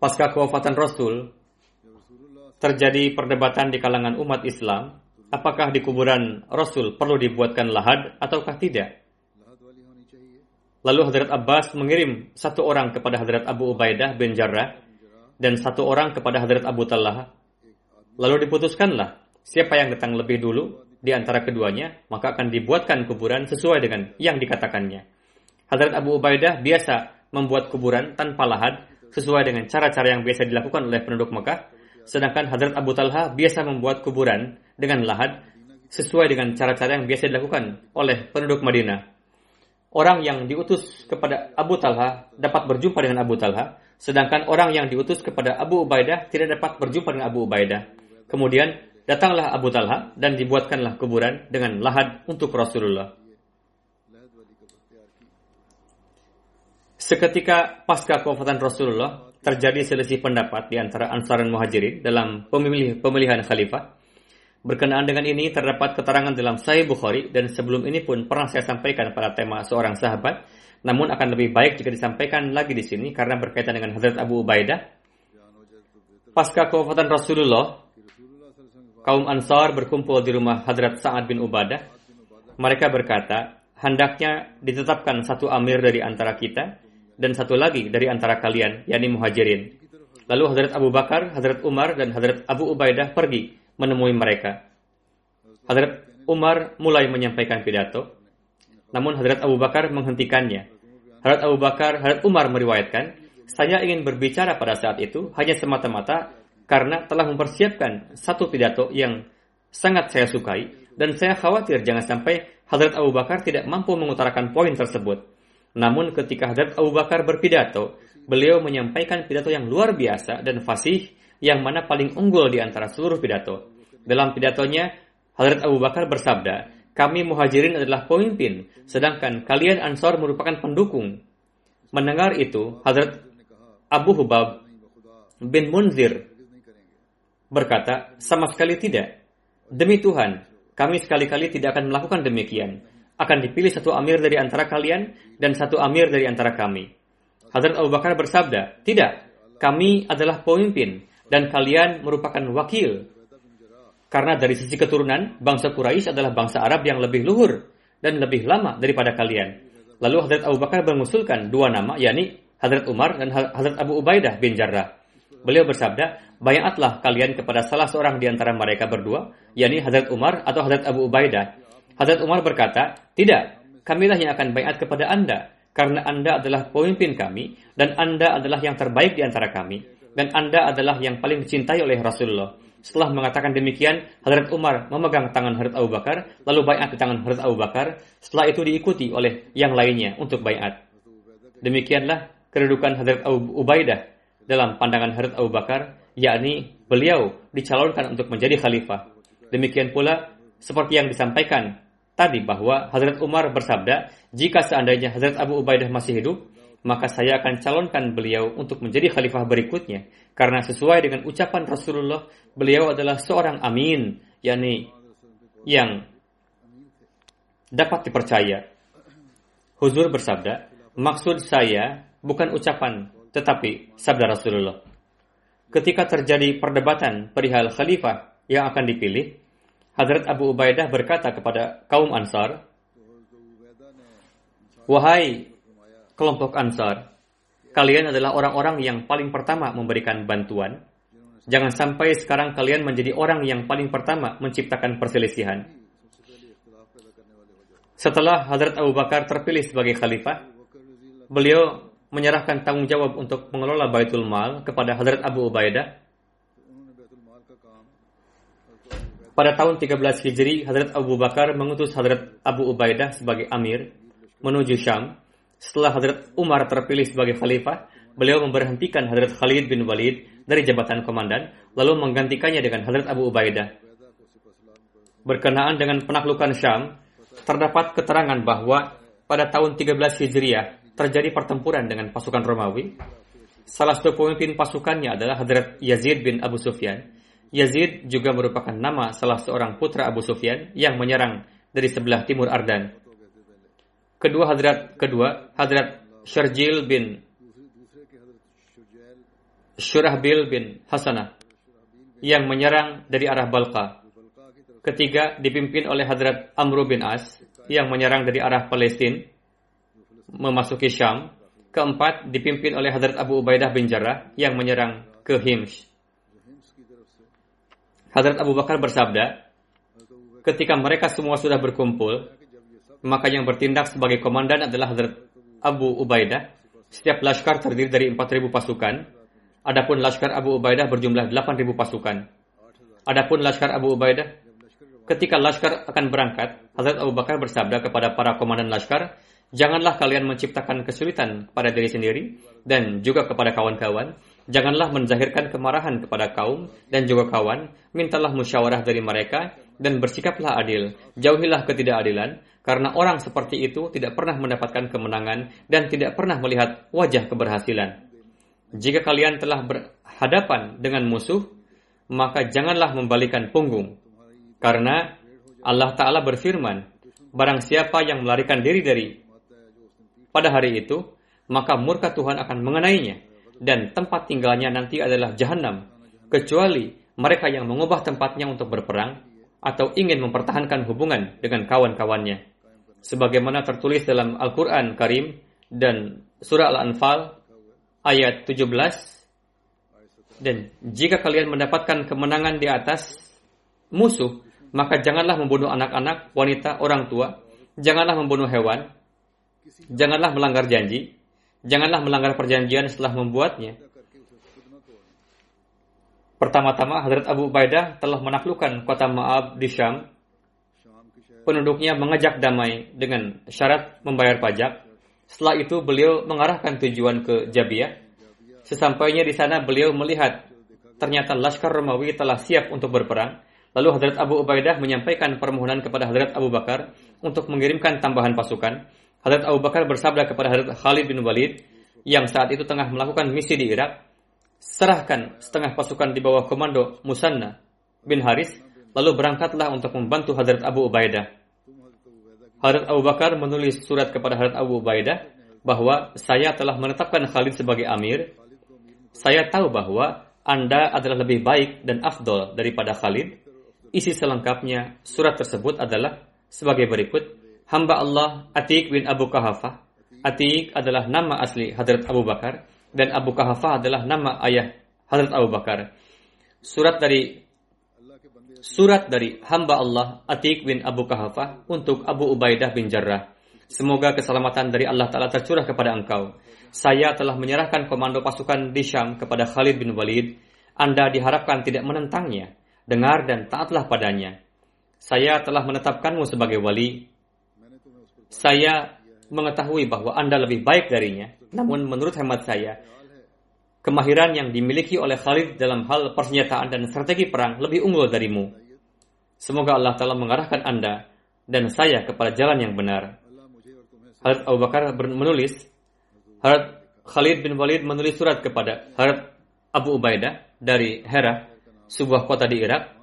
Pasca kewafatan Rasul, terjadi perdebatan di kalangan umat Islam apakah di kuburan Rasul perlu dibuatkan lahad ataukah tidak? Lalu Hadrat Abbas mengirim satu orang kepada Hadrat Abu Ubaidah bin Jarrah dan satu orang kepada Hadrat Abu Talha. Lalu diputuskanlah siapa yang datang lebih dulu di antara keduanya maka akan dibuatkan kuburan sesuai dengan yang dikatakannya. Hadrat Abu Ubaidah biasa membuat kuburan tanpa lahad sesuai dengan cara-cara yang biasa dilakukan oleh penduduk Mekah, sedangkan Hadrat Abu Talha biasa membuat kuburan dengan lahad sesuai dengan cara-cara yang biasa dilakukan oleh penduduk Madinah orang yang diutus kepada Abu Talha dapat berjumpa dengan Abu Talha, sedangkan orang yang diutus kepada Abu Ubaidah tidak dapat berjumpa dengan Abu Ubaidah. Kemudian datanglah Abu Talha dan dibuatkanlah kuburan dengan lahad untuk Rasulullah. Seketika pasca kewafatan Rasulullah, terjadi selisih pendapat di antara Ansar dan Muhajirin dalam pemilihan khalifah. Berkenaan dengan ini terdapat keterangan dalam Sahih Bukhari dan sebelum ini pun pernah saya sampaikan pada tema seorang sahabat, namun akan lebih baik jika disampaikan lagi di sini karena berkaitan dengan Hadrat Abu Ubaidah. Pasca kewafatan Rasulullah, kaum Ansar berkumpul di rumah Hadrat Sa'ad bin Ubadah. Mereka berkata, hendaknya ditetapkan satu amir dari antara kita dan satu lagi dari antara kalian, yakni muhajirin. Lalu Hadrat Abu Bakar, Hadrat Umar, dan Hadrat Abu Ubaidah pergi menemui mereka. Hadrat Umar mulai menyampaikan pidato, namun Hadrat Abu Bakar menghentikannya. Hadrat Abu Bakar, Hadrat Umar meriwayatkan, saya ingin berbicara pada saat itu hanya semata-mata karena telah mempersiapkan satu pidato yang sangat saya sukai dan saya khawatir jangan sampai Hadrat Abu Bakar tidak mampu mengutarakan poin tersebut. Namun ketika Hadrat Abu Bakar berpidato, beliau menyampaikan pidato yang luar biasa dan fasih yang mana paling unggul di antara seluruh pidato. Dalam pidatonya, Hadrat Abu Bakar bersabda, kami muhajirin adalah pemimpin, sedangkan kalian ansor merupakan pendukung. Mendengar itu, Hadrat Abu Hubab bin Munzir berkata, sama sekali tidak. Demi Tuhan, kami sekali-kali tidak akan melakukan demikian. Akan dipilih satu amir dari antara kalian dan satu amir dari antara kami. Hadrat Abu Bakar bersabda, tidak, kami adalah pemimpin dan kalian merupakan wakil. Karena dari sisi keturunan, bangsa Quraisy adalah bangsa Arab yang lebih luhur dan lebih lama daripada kalian. Lalu Hadrat Abu Bakar mengusulkan dua nama, yakni Hadrat Umar dan Hadrat Abu Ubaidah bin Jarrah. Beliau bersabda, bayatlah kalian kepada salah seorang di antara mereka berdua, yakni Hadrat Umar atau Hadrat Abu Ubaidah. Hadrat Umar berkata, tidak, kamilah yang akan bayat kepada anda, karena anda adalah pemimpin kami, dan anda adalah yang terbaik di antara kami, dan anda adalah yang paling dicintai oleh Rasulullah. Setelah mengatakan demikian, Hadrat Umar memegang tangan Hadrat Abu Bakar, lalu bayat di tangan Hadrat Abu Bakar. Setelah itu diikuti oleh yang lainnya untuk bayat. Demikianlah kedudukan Hadrat Abu Ubaidah dalam pandangan Hadrat Abu Bakar, yakni beliau dicalonkan untuk menjadi khalifah. Demikian pula seperti yang disampaikan tadi bahwa Hadrat Umar bersabda, jika seandainya Hadrat Abu Ubaidah masih hidup, maka saya akan calonkan beliau untuk menjadi khalifah berikutnya. Karena sesuai dengan ucapan Rasulullah, beliau adalah seorang amin, yakni yang dapat dipercaya. Huzur bersabda, maksud saya bukan ucapan, tetapi sabda Rasulullah. Ketika terjadi perdebatan perihal khalifah yang akan dipilih, Hadrat Abu Ubaidah berkata kepada kaum Ansar, Wahai kelompok Ansar, kalian adalah orang-orang yang paling pertama memberikan bantuan. Jangan sampai sekarang kalian menjadi orang yang paling pertama menciptakan perselisihan. Setelah Hadrat Abu Bakar terpilih sebagai khalifah, beliau menyerahkan tanggung jawab untuk mengelola Baitul Mal kepada Hadrat Abu Ubaidah. Pada tahun 13 Hijri, Hadrat Abu Bakar mengutus Hadrat Abu Ubaidah sebagai amir menuju Syam. Setelah Hadrat Umar terpilih sebagai khalifah, beliau memberhentikan Hadrat Khalid bin Walid dari jabatan komandan, lalu menggantikannya dengan Hadrat Abu Ubaidah. Berkenaan dengan penaklukan Syam, terdapat keterangan bahwa pada tahun 13 Hijriah terjadi pertempuran dengan pasukan Romawi. Salah satu pemimpin pasukannya adalah Hadrat Yazid bin Abu Sufyan. Yazid juga merupakan nama salah seorang putra Abu Sufyan yang menyerang dari sebelah timur Ardan. Kedua hadrat kedua Hadrat Syarjil bin Syurahbil bin Hasanah yang menyerang dari arah Balqa. Ketiga, dipimpin oleh Hadrat Amr bin As yang menyerang dari arah Palestina memasuki Syam. Keempat, dipimpin oleh Hadrat Abu Ubaidah bin Jarrah yang menyerang ke Hims. Hadrat Abu Bakar bersabda, ketika mereka semua sudah berkumpul, maka yang bertindak sebagai komandan adalah Hadrat Abu Ubaidah. Setiap laskar terdiri dari 4.000 pasukan. Adapun laskar Abu Ubaidah berjumlah 8.000 pasukan. Adapun laskar Abu Ubaidah, ketika laskar akan berangkat, Hadrat Abu Bakar bersabda kepada para komandan laskar, Janganlah kalian menciptakan kesulitan pada diri sendiri dan juga kepada kawan-kawan. Janganlah menzahirkan kemarahan kepada kaum dan juga kawan. Mintalah musyawarah dari mereka dan bersikaplah adil. Jauhilah ketidakadilan karena orang seperti itu tidak pernah mendapatkan kemenangan dan tidak pernah melihat wajah keberhasilan. Jika kalian telah berhadapan dengan musuh, maka janganlah membalikan punggung. Karena Allah Ta'ala berfirman, Barang siapa yang melarikan diri dari pada hari itu, maka murka Tuhan akan mengenainya dan tempat tinggalnya nanti adalah jahanam, kecuali mereka yang mengubah tempatnya untuk berperang atau ingin mempertahankan hubungan dengan kawan-kawannya. Sebagaimana tertulis dalam Al-Quran Karim dan Surah Al-Anfal ayat 17 dan jika kalian mendapatkan kemenangan di atas musuh, maka janganlah membunuh anak-anak, wanita, orang tua, janganlah membunuh hewan, Janganlah melanggar janji. Janganlah melanggar perjanjian setelah membuatnya. Pertama-tama Hadrat Abu Ubaidah telah menaklukkan kota Ma'ab di Syam. Penduduknya mengajak damai dengan syarat membayar pajak. Setelah itu beliau mengarahkan tujuan ke Jabiyah. Sesampainya di sana beliau melihat ternyata Laskar Romawi telah siap untuk berperang. Lalu Hadrat Abu Ubaidah menyampaikan permohonan kepada Hadrat Abu Bakar untuk mengirimkan tambahan pasukan. Hadrat Abu Bakar bersabda kepada Hadrat Khalid bin Walid yang saat itu tengah melakukan misi di Irak, serahkan setengah pasukan di bawah komando Musanna bin Haris, lalu berangkatlah untuk membantu Hadrat Abu Ubaidah. Hadrat Abu Bakar menulis surat kepada Hadrat Abu Ubaidah bahwa saya telah menetapkan Khalid sebagai amir. Saya tahu bahwa Anda adalah lebih baik dan afdol daripada Khalid. Isi selengkapnya surat tersebut adalah sebagai berikut hamba Allah Atik bin Abu Kahafah. Atik adalah nama asli Hadrat Abu Bakar dan Abu Kahafah adalah nama ayah Hadrat Abu Bakar. Surat dari Surat dari hamba Allah Atik bin Abu Kahafah untuk Abu Ubaidah bin Jarrah. Semoga keselamatan dari Allah Ta'ala tercurah kepada engkau. Saya telah menyerahkan komando pasukan di Syam kepada Khalid bin Walid. Anda diharapkan tidak menentangnya. Dengar dan taatlah padanya. Saya telah menetapkanmu sebagai wali saya mengetahui bahwa Anda lebih baik darinya. Namun menurut hemat saya, kemahiran yang dimiliki oleh Khalid dalam hal persenjataan dan strategi perang lebih unggul darimu. Semoga Allah telah mengarahkan Anda dan saya kepada jalan yang benar. Harith Abu Bakar menulis, Harith Khalid bin Walid menulis surat kepada Harith Abu Ubaidah dari Hera, sebuah kota di Irak.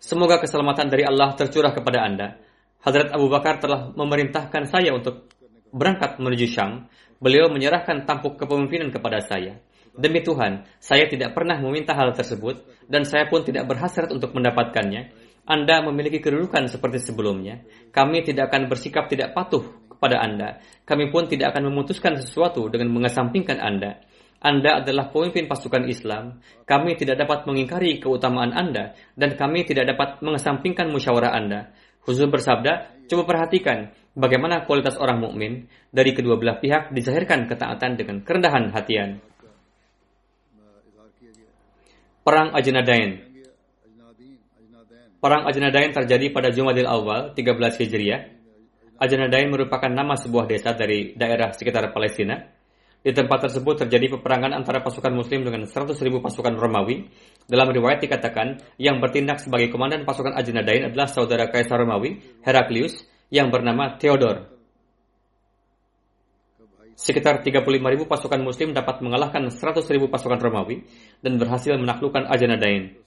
Semoga keselamatan dari Allah tercurah kepada Anda Hadrat Abu Bakar telah memerintahkan saya untuk berangkat menuju Syam. Beliau menyerahkan tampuk kepemimpinan kepada saya. Demi Tuhan, saya tidak pernah meminta hal tersebut dan saya pun tidak berhasrat untuk mendapatkannya. Anda memiliki kedudukan seperti sebelumnya. Kami tidak akan bersikap tidak patuh kepada Anda. Kami pun tidak akan memutuskan sesuatu dengan mengesampingkan Anda. Anda adalah pemimpin pasukan Islam. Kami tidak dapat mengingkari keutamaan Anda dan kami tidak dapat mengesampingkan musyawarah Anda. Huzur bersabda, coba perhatikan bagaimana kualitas orang mukmin dari kedua belah pihak dizahirkan ketaatan dengan kerendahan hatian. Perang Ajnadain Perang Ajnadain terjadi pada Jumadil Awal 13 Hijriah. Ajnadain merupakan nama sebuah desa dari daerah sekitar Palestina di tempat tersebut terjadi peperangan antara pasukan muslim dengan 100 ribu pasukan Romawi. Dalam riwayat dikatakan, yang bertindak sebagai komandan pasukan Ajnadain adalah saudara Kaisar Romawi, Heraklius, yang bernama Theodor. Sekitar 35 ribu pasukan muslim dapat mengalahkan 100 ribu pasukan Romawi dan berhasil menaklukkan Ajnadain.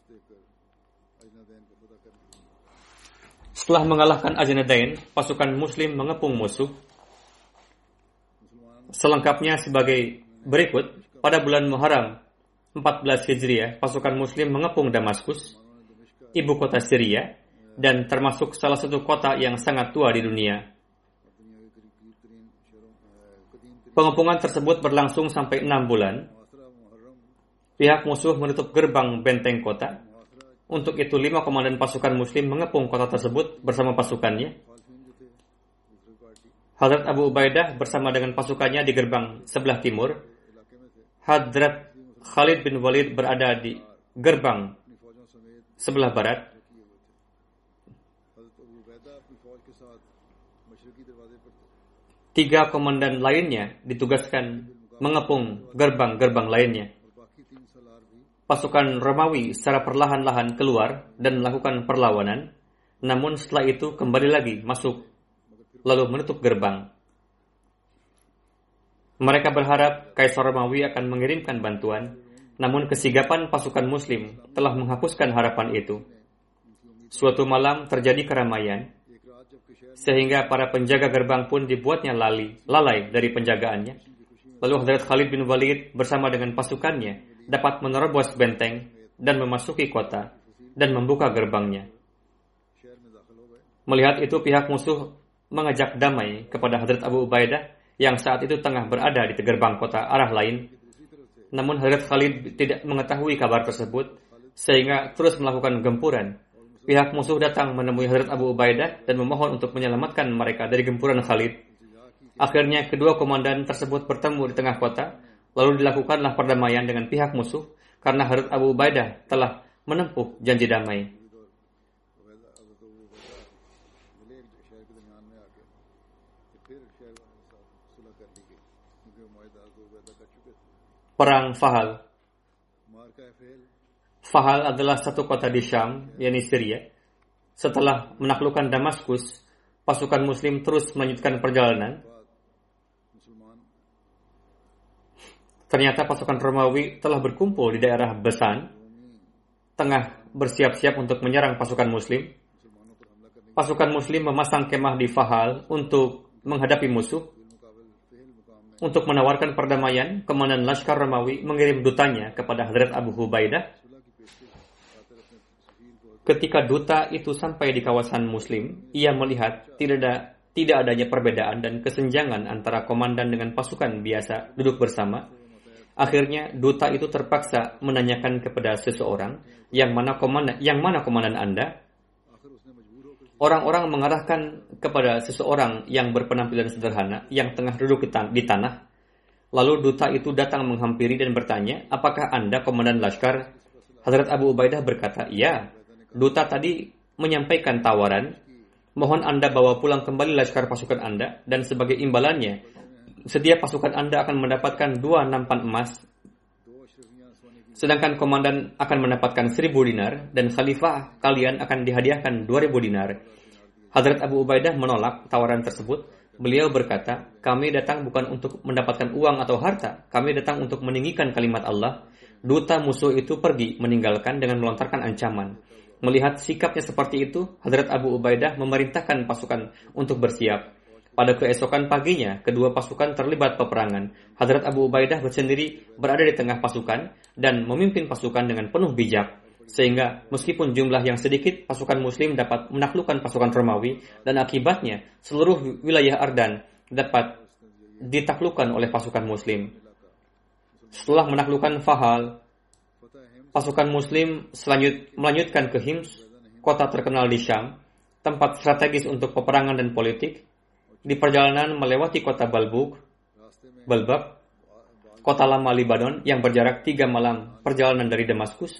Setelah mengalahkan Ajnadain, pasukan muslim mengepung musuh Selengkapnya sebagai berikut, pada bulan Muharram 14 Hijriah, pasukan muslim mengepung Damaskus. ibu kota Syria dan termasuk salah satu kota yang sangat tua di dunia. Pengepungan tersebut berlangsung sampai enam bulan. Pihak musuh menutup gerbang benteng kota. Untuk itu lima komandan pasukan muslim mengepung kota tersebut bersama pasukannya. Hadrat Abu Ubaidah bersama dengan pasukannya di gerbang sebelah timur. Hadrat Khalid bin Walid berada di gerbang sebelah barat. Tiga komandan lainnya ditugaskan mengepung gerbang-gerbang lainnya. Pasukan Romawi secara perlahan-lahan keluar dan melakukan perlawanan, namun setelah itu kembali lagi masuk, lalu menutup gerbang. Mereka berharap Kaisar Romawi akan mengirimkan bantuan, namun kesigapan pasukan Muslim telah menghapuskan harapan itu. Suatu malam terjadi keramaian, sehingga para penjaga gerbang pun dibuatnya lali, lalai dari penjagaannya. Lalu Hadrat Khalid bin Walid bersama dengan pasukannya dapat menerobos benteng dan memasuki kota dan membuka gerbangnya. Melihat itu pihak musuh mengajak damai kepada Hadrat Abu Ubaidah yang saat itu tengah berada di gerbang kota arah lain. Namun Hadrat Khalid tidak mengetahui kabar tersebut sehingga terus melakukan gempuran Pihak musuh datang menemui Hadrat Abu Ubaidah dan memohon untuk menyelamatkan mereka dari gempuran Khalid. Akhirnya kedua komandan tersebut bertemu di tengah kota, lalu dilakukanlah perdamaian dengan pihak musuh karena Hadrat Abu Ubaidah telah menempuh janji damai. Perang Fahal Fahal adalah satu kota di Syam, yakni Syria. Setelah menaklukkan Damaskus, pasukan Muslim terus melanjutkan perjalanan. Ternyata pasukan Romawi telah berkumpul di daerah Besan, tengah bersiap-siap untuk menyerang pasukan Muslim. Pasukan Muslim memasang kemah di Fahal untuk menghadapi musuh. Untuk menawarkan perdamaian, Komandan Laskar Romawi mengirim dutanya kepada Hadrat Abu Hubaidah Ketika duta itu sampai di kawasan Muslim, ia melihat tidak ada tidak adanya perbedaan dan kesenjangan antara komandan dengan pasukan biasa duduk bersama. Akhirnya duta itu terpaksa menanyakan kepada seseorang yang mana komandan yang mana komandan Anda. Orang-orang mengarahkan kepada seseorang yang berpenampilan sederhana yang tengah duduk di tanah. Lalu duta itu datang menghampiri dan bertanya, "Apakah Anda komandan laskar?" Hazrat Abu Ubaidah berkata, "Iya." Duta tadi menyampaikan tawaran, mohon Anda bawa pulang kembali laskar pasukan Anda dan sebagai imbalannya, setiap pasukan Anda akan mendapatkan dua nampan emas, sedangkan komandan akan mendapatkan seribu dinar dan khalifah kalian akan dihadiahkan dua ribu dinar. Hadrat Abu Ubaidah menolak tawaran tersebut. Beliau berkata, kami datang bukan untuk mendapatkan uang atau harta, kami datang untuk meninggikan kalimat Allah. Duta musuh itu pergi meninggalkan dengan melontarkan ancaman. Melihat sikapnya seperti itu, Hadrat Abu Ubaidah memerintahkan pasukan untuk bersiap. Pada keesokan paginya, kedua pasukan terlibat peperangan. Hadrat Abu Ubaidah bersendiri berada di tengah pasukan dan memimpin pasukan dengan penuh bijak. Sehingga meskipun jumlah yang sedikit, pasukan muslim dapat menaklukkan pasukan Romawi dan akibatnya seluruh wilayah Ardan dapat ditaklukkan oleh pasukan muslim. Setelah menaklukkan Fahal, pasukan muslim selanjut, melanjutkan ke Hims, kota terkenal di Syam, tempat strategis untuk peperangan dan politik. Di perjalanan melewati kota Balbuk, Balbak, kota lama Libanon yang berjarak tiga malam perjalanan dari Damaskus.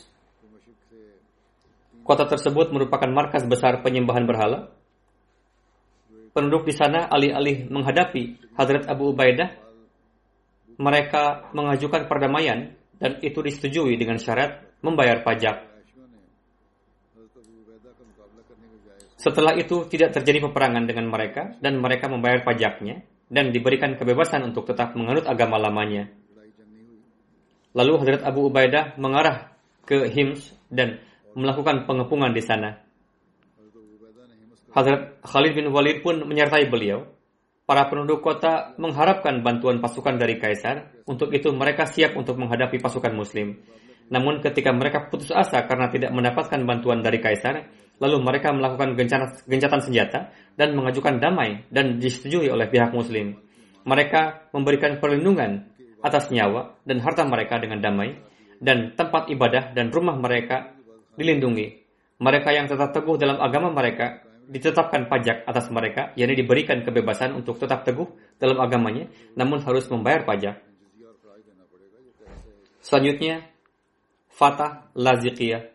Kota tersebut merupakan markas besar penyembahan berhala. Penduduk di sana alih-alih menghadapi Hadrat Abu Ubaidah, mereka mengajukan perdamaian dan itu disetujui dengan syarat membayar pajak. Setelah itu tidak terjadi peperangan dengan mereka dan mereka membayar pajaknya dan diberikan kebebasan untuk tetap menganut agama lamanya. Lalu Hadrat Abu Ubaidah mengarah ke Hims dan melakukan pengepungan di sana. Hadrat Khalid bin Walid pun menyertai beliau Para penduduk kota mengharapkan bantuan pasukan dari kaisar. Untuk itu mereka siap untuk menghadapi pasukan muslim. Namun ketika mereka putus asa karena tidak mendapatkan bantuan dari kaisar, lalu mereka melakukan gencatan senjata dan mengajukan damai dan disetujui oleh pihak muslim. Mereka memberikan perlindungan atas nyawa dan harta mereka dengan damai dan tempat ibadah dan rumah mereka dilindungi. Mereka yang tetap teguh dalam agama mereka ditetapkan pajak atas mereka, yakni diberikan kebebasan untuk tetap teguh dalam agamanya, namun harus membayar pajak. Selanjutnya, Fatah Lazikiyah.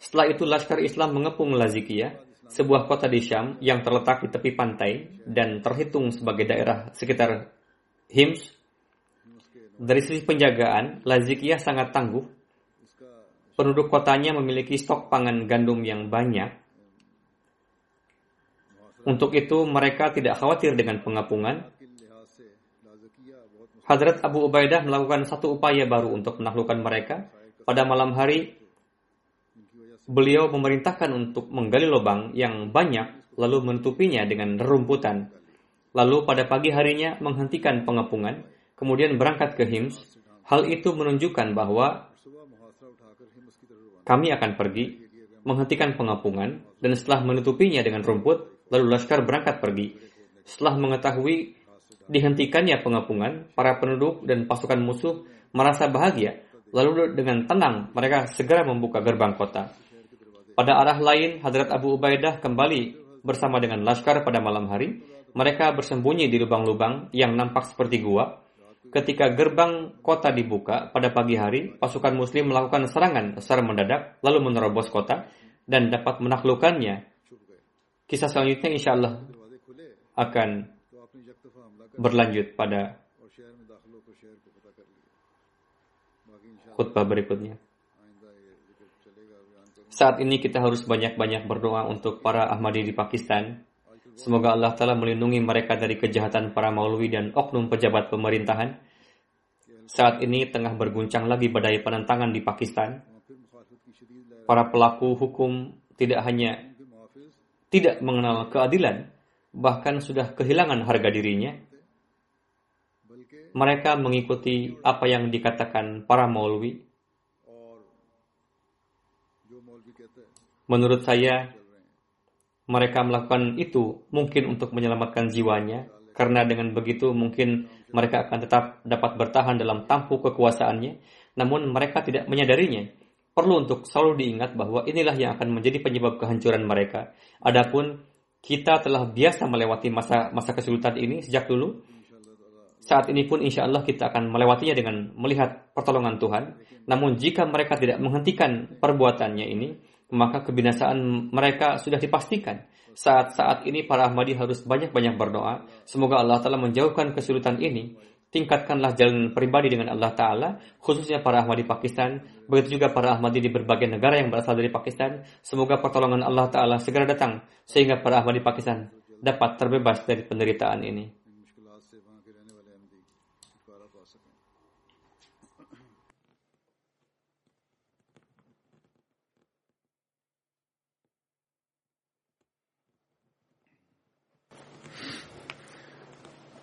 Setelah itu Laskar Islam mengepung Lazikiyah, sebuah kota di Syam yang terletak di tepi pantai dan terhitung sebagai daerah sekitar Hims. Dari sisi penjagaan, Lazikiyah sangat tangguh. Penduduk kotanya memiliki stok pangan gandum yang banyak untuk itu mereka tidak khawatir dengan pengapungan. Hadrat Abu Ubaidah melakukan satu upaya baru untuk menaklukkan mereka. Pada malam hari, beliau memerintahkan untuk menggali lubang yang banyak lalu menutupinya dengan rerumputan. Lalu pada pagi harinya menghentikan pengepungan, kemudian berangkat ke Hims. Hal itu menunjukkan bahwa kami akan pergi, menghentikan pengepungan, dan setelah menutupinya dengan rumput, Lalu Laskar berangkat pergi. Setelah mengetahui dihentikannya pengepungan, para penduduk dan pasukan musuh merasa bahagia. Lalu dengan tenang mereka segera membuka gerbang kota. Pada arah lain, Hadrat Abu Ubaidah kembali bersama dengan Laskar pada malam hari. Mereka bersembunyi di lubang-lubang yang nampak seperti gua. Ketika gerbang kota dibuka pada pagi hari, pasukan muslim melakukan serangan secara mendadak lalu menerobos kota dan dapat menaklukkannya Kisah selanjutnya insya Allah akan berlanjut pada khutbah berikutnya. Saat ini kita harus banyak-banyak berdoa untuk para Ahmadi di Pakistan. Semoga Allah telah melindungi mereka dari kejahatan para maulwi dan oknum pejabat pemerintahan. Saat ini tengah berguncang lagi badai penentangan di Pakistan. Para pelaku hukum tidak hanya tidak mengenal keadilan, bahkan sudah kehilangan harga dirinya, mereka mengikuti apa yang dikatakan para maulwi. Menurut saya, mereka melakukan itu mungkin untuk menyelamatkan jiwanya, karena dengan begitu mungkin mereka akan tetap dapat bertahan dalam tampuk kekuasaannya, namun mereka tidak menyadarinya perlu untuk selalu diingat bahwa inilah yang akan menjadi penyebab kehancuran mereka. Adapun kita telah biasa melewati masa masa kesulitan ini sejak dulu. Saat ini pun insya Allah kita akan melewatinya dengan melihat pertolongan Tuhan. Namun jika mereka tidak menghentikan perbuatannya ini, maka kebinasaan mereka sudah dipastikan. Saat-saat ini para Ahmadi harus banyak-banyak berdoa. Semoga Allah telah menjauhkan kesulitan ini tingkatkanlah jalan pribadi dengan Allah Ta'ala, khususnya para Ahmadi Pakistan, begitu juga para Ahmadi di berbagai negara yang berasal dari Pakistan. Semoga pertolongan Allah Ta'ala segera datang, sehingga para Ahmadi Pakistan dapat terbebas dari penderitaan ini.